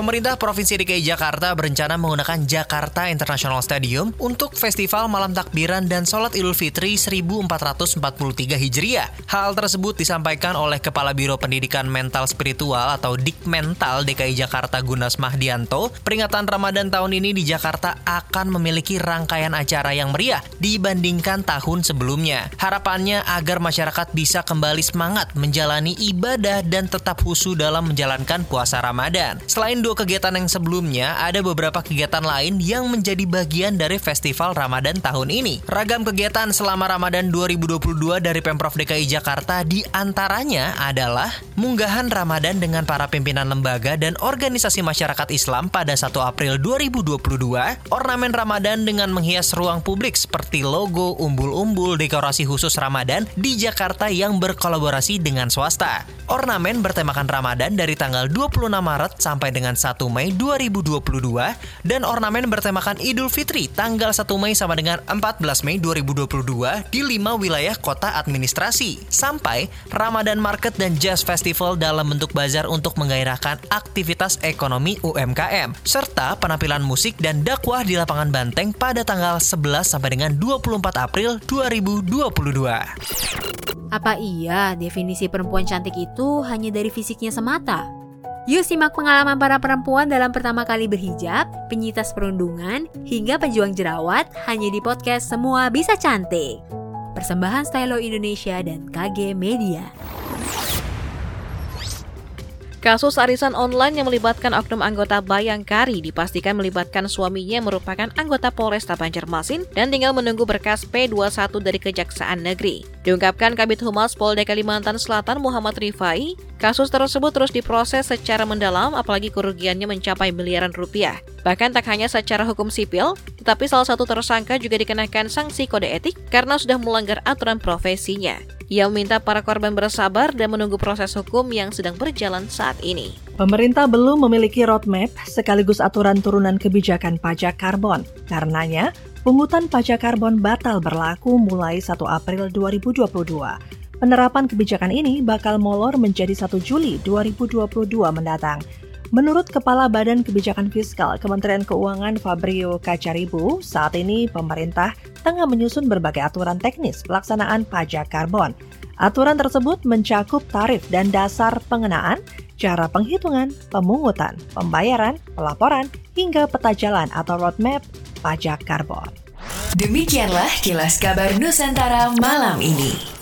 Pemerintah Provinsi DKI Jakarta berencana menggunakan Jakarta International Stadium untuk Festival Malam Takbiran dan Sholat Idul Fitri 1443 Hijriah. Hal tersebut disampaikan oleh Kepala Biro Pendidikan Mental Spiritual atau Dikmental DKI Jakarta Gunas Mahdianto. Peringatan Ramadan tahun ini di Jakarta akan memiliki rangkaian acara yang meriah dibandingkan tahun sebelumnya. Harapannya agar masyarakat bisa kembali semangat menjalani ibadah dan tetap husu dalam menjalankan puasa Ramadan. Selain dua kegiatan yang sebelumnya, ada beberapa kegiatan lain yang menjadi bagian dari Festival Ramadan tahun ini. Ragam kegiatan selama Ramadan 2022 dari Pemprov DKI Jakarta di antaranya adalah munggahan Ramadan dengan para pimpinan lembaga dan organisasi masyarakat Islam pada 1 April 2022, ornamen Ramadan dengan menghias ruang publik seperti logo, umbul-umbul, dekorasi khusus Ramadan di Jakarta yang berkolaborasi dengan swasta. Ornamen bertemakan Ramadan dari tanggal 26 Maret sampai dengan 1 Mei 2022 dan ornamen bertemakan Idul Fitri tanggal 1 Mei sama dengan 14 Mei 2022 di 5 wilayah kota administrasi. Sampai Ramadan Market dan Jazz Festival dalam bentuk bazar untuk menggairahkan aktivitas ekonomi UMKM serta penampilan musik dan dakwah di lapangan Banteng pada tanggal 11 sampai dengan 24 April 2022. Apa iya definisi perempuan cantik itu hanya dari fisiknya semata? Yuk simak pengalaman para perempuan dalam pertama kali berhijab, penyitas perundungan, hingga pejuang jerawat hanya di podcast Semua Bisa Cantik. Persembahan Stylo Indonesia dan KG Media. Kasus arisan online yang melibatkan oknum anggota Bayangkari dipastikan melibatkan suaminya yang merupakan anggota Polresta Banjarmasin dan tinggal menunggu berkas P21 dari Kejaksaan Negeri. Diungkapkan Kabit Humas Polda Kalimantan Selatan Muhammad Rifai, kasus tersebut terus diproses secara mendalam apalagi kerugiannya mencapai miliaran rupiah. Bahkan tak hanya secara hukum sipil, tetapi salah satu tersangka juga dikenakan sanksi kode etik karena sudah melanggar aturan profesinya. Ia meminta para korban bersabar dan menunggu proses hukum yang sedang berjalan saat ini. Pemerintah belum memiliki roadmap sekaligus aturan turunan kebijakan pajak karbon. Karenanya, pungutan pajak karbon batal berlaku mulai 1 April 2022. Penerapan kebijakan ini bakal molor menjadi 1 Juli 2022 mendatang. Menurut Kepala Badan Kebijakan Fiskal Kementerian Keuangan Fabrio Kacaribu, saat ini pemerintah tengah menyusun berbagai aturan teknis pelaksanaan pajak karbon. Aturan tersebut mencakup tarif dan dasar pengenaan, cara penghitungan, pemungutan, pembayaran, pelaporan, hingga peta jalan atau roadmap pajak karbon. Demikianlah kilas kabar Nusantara malam ini.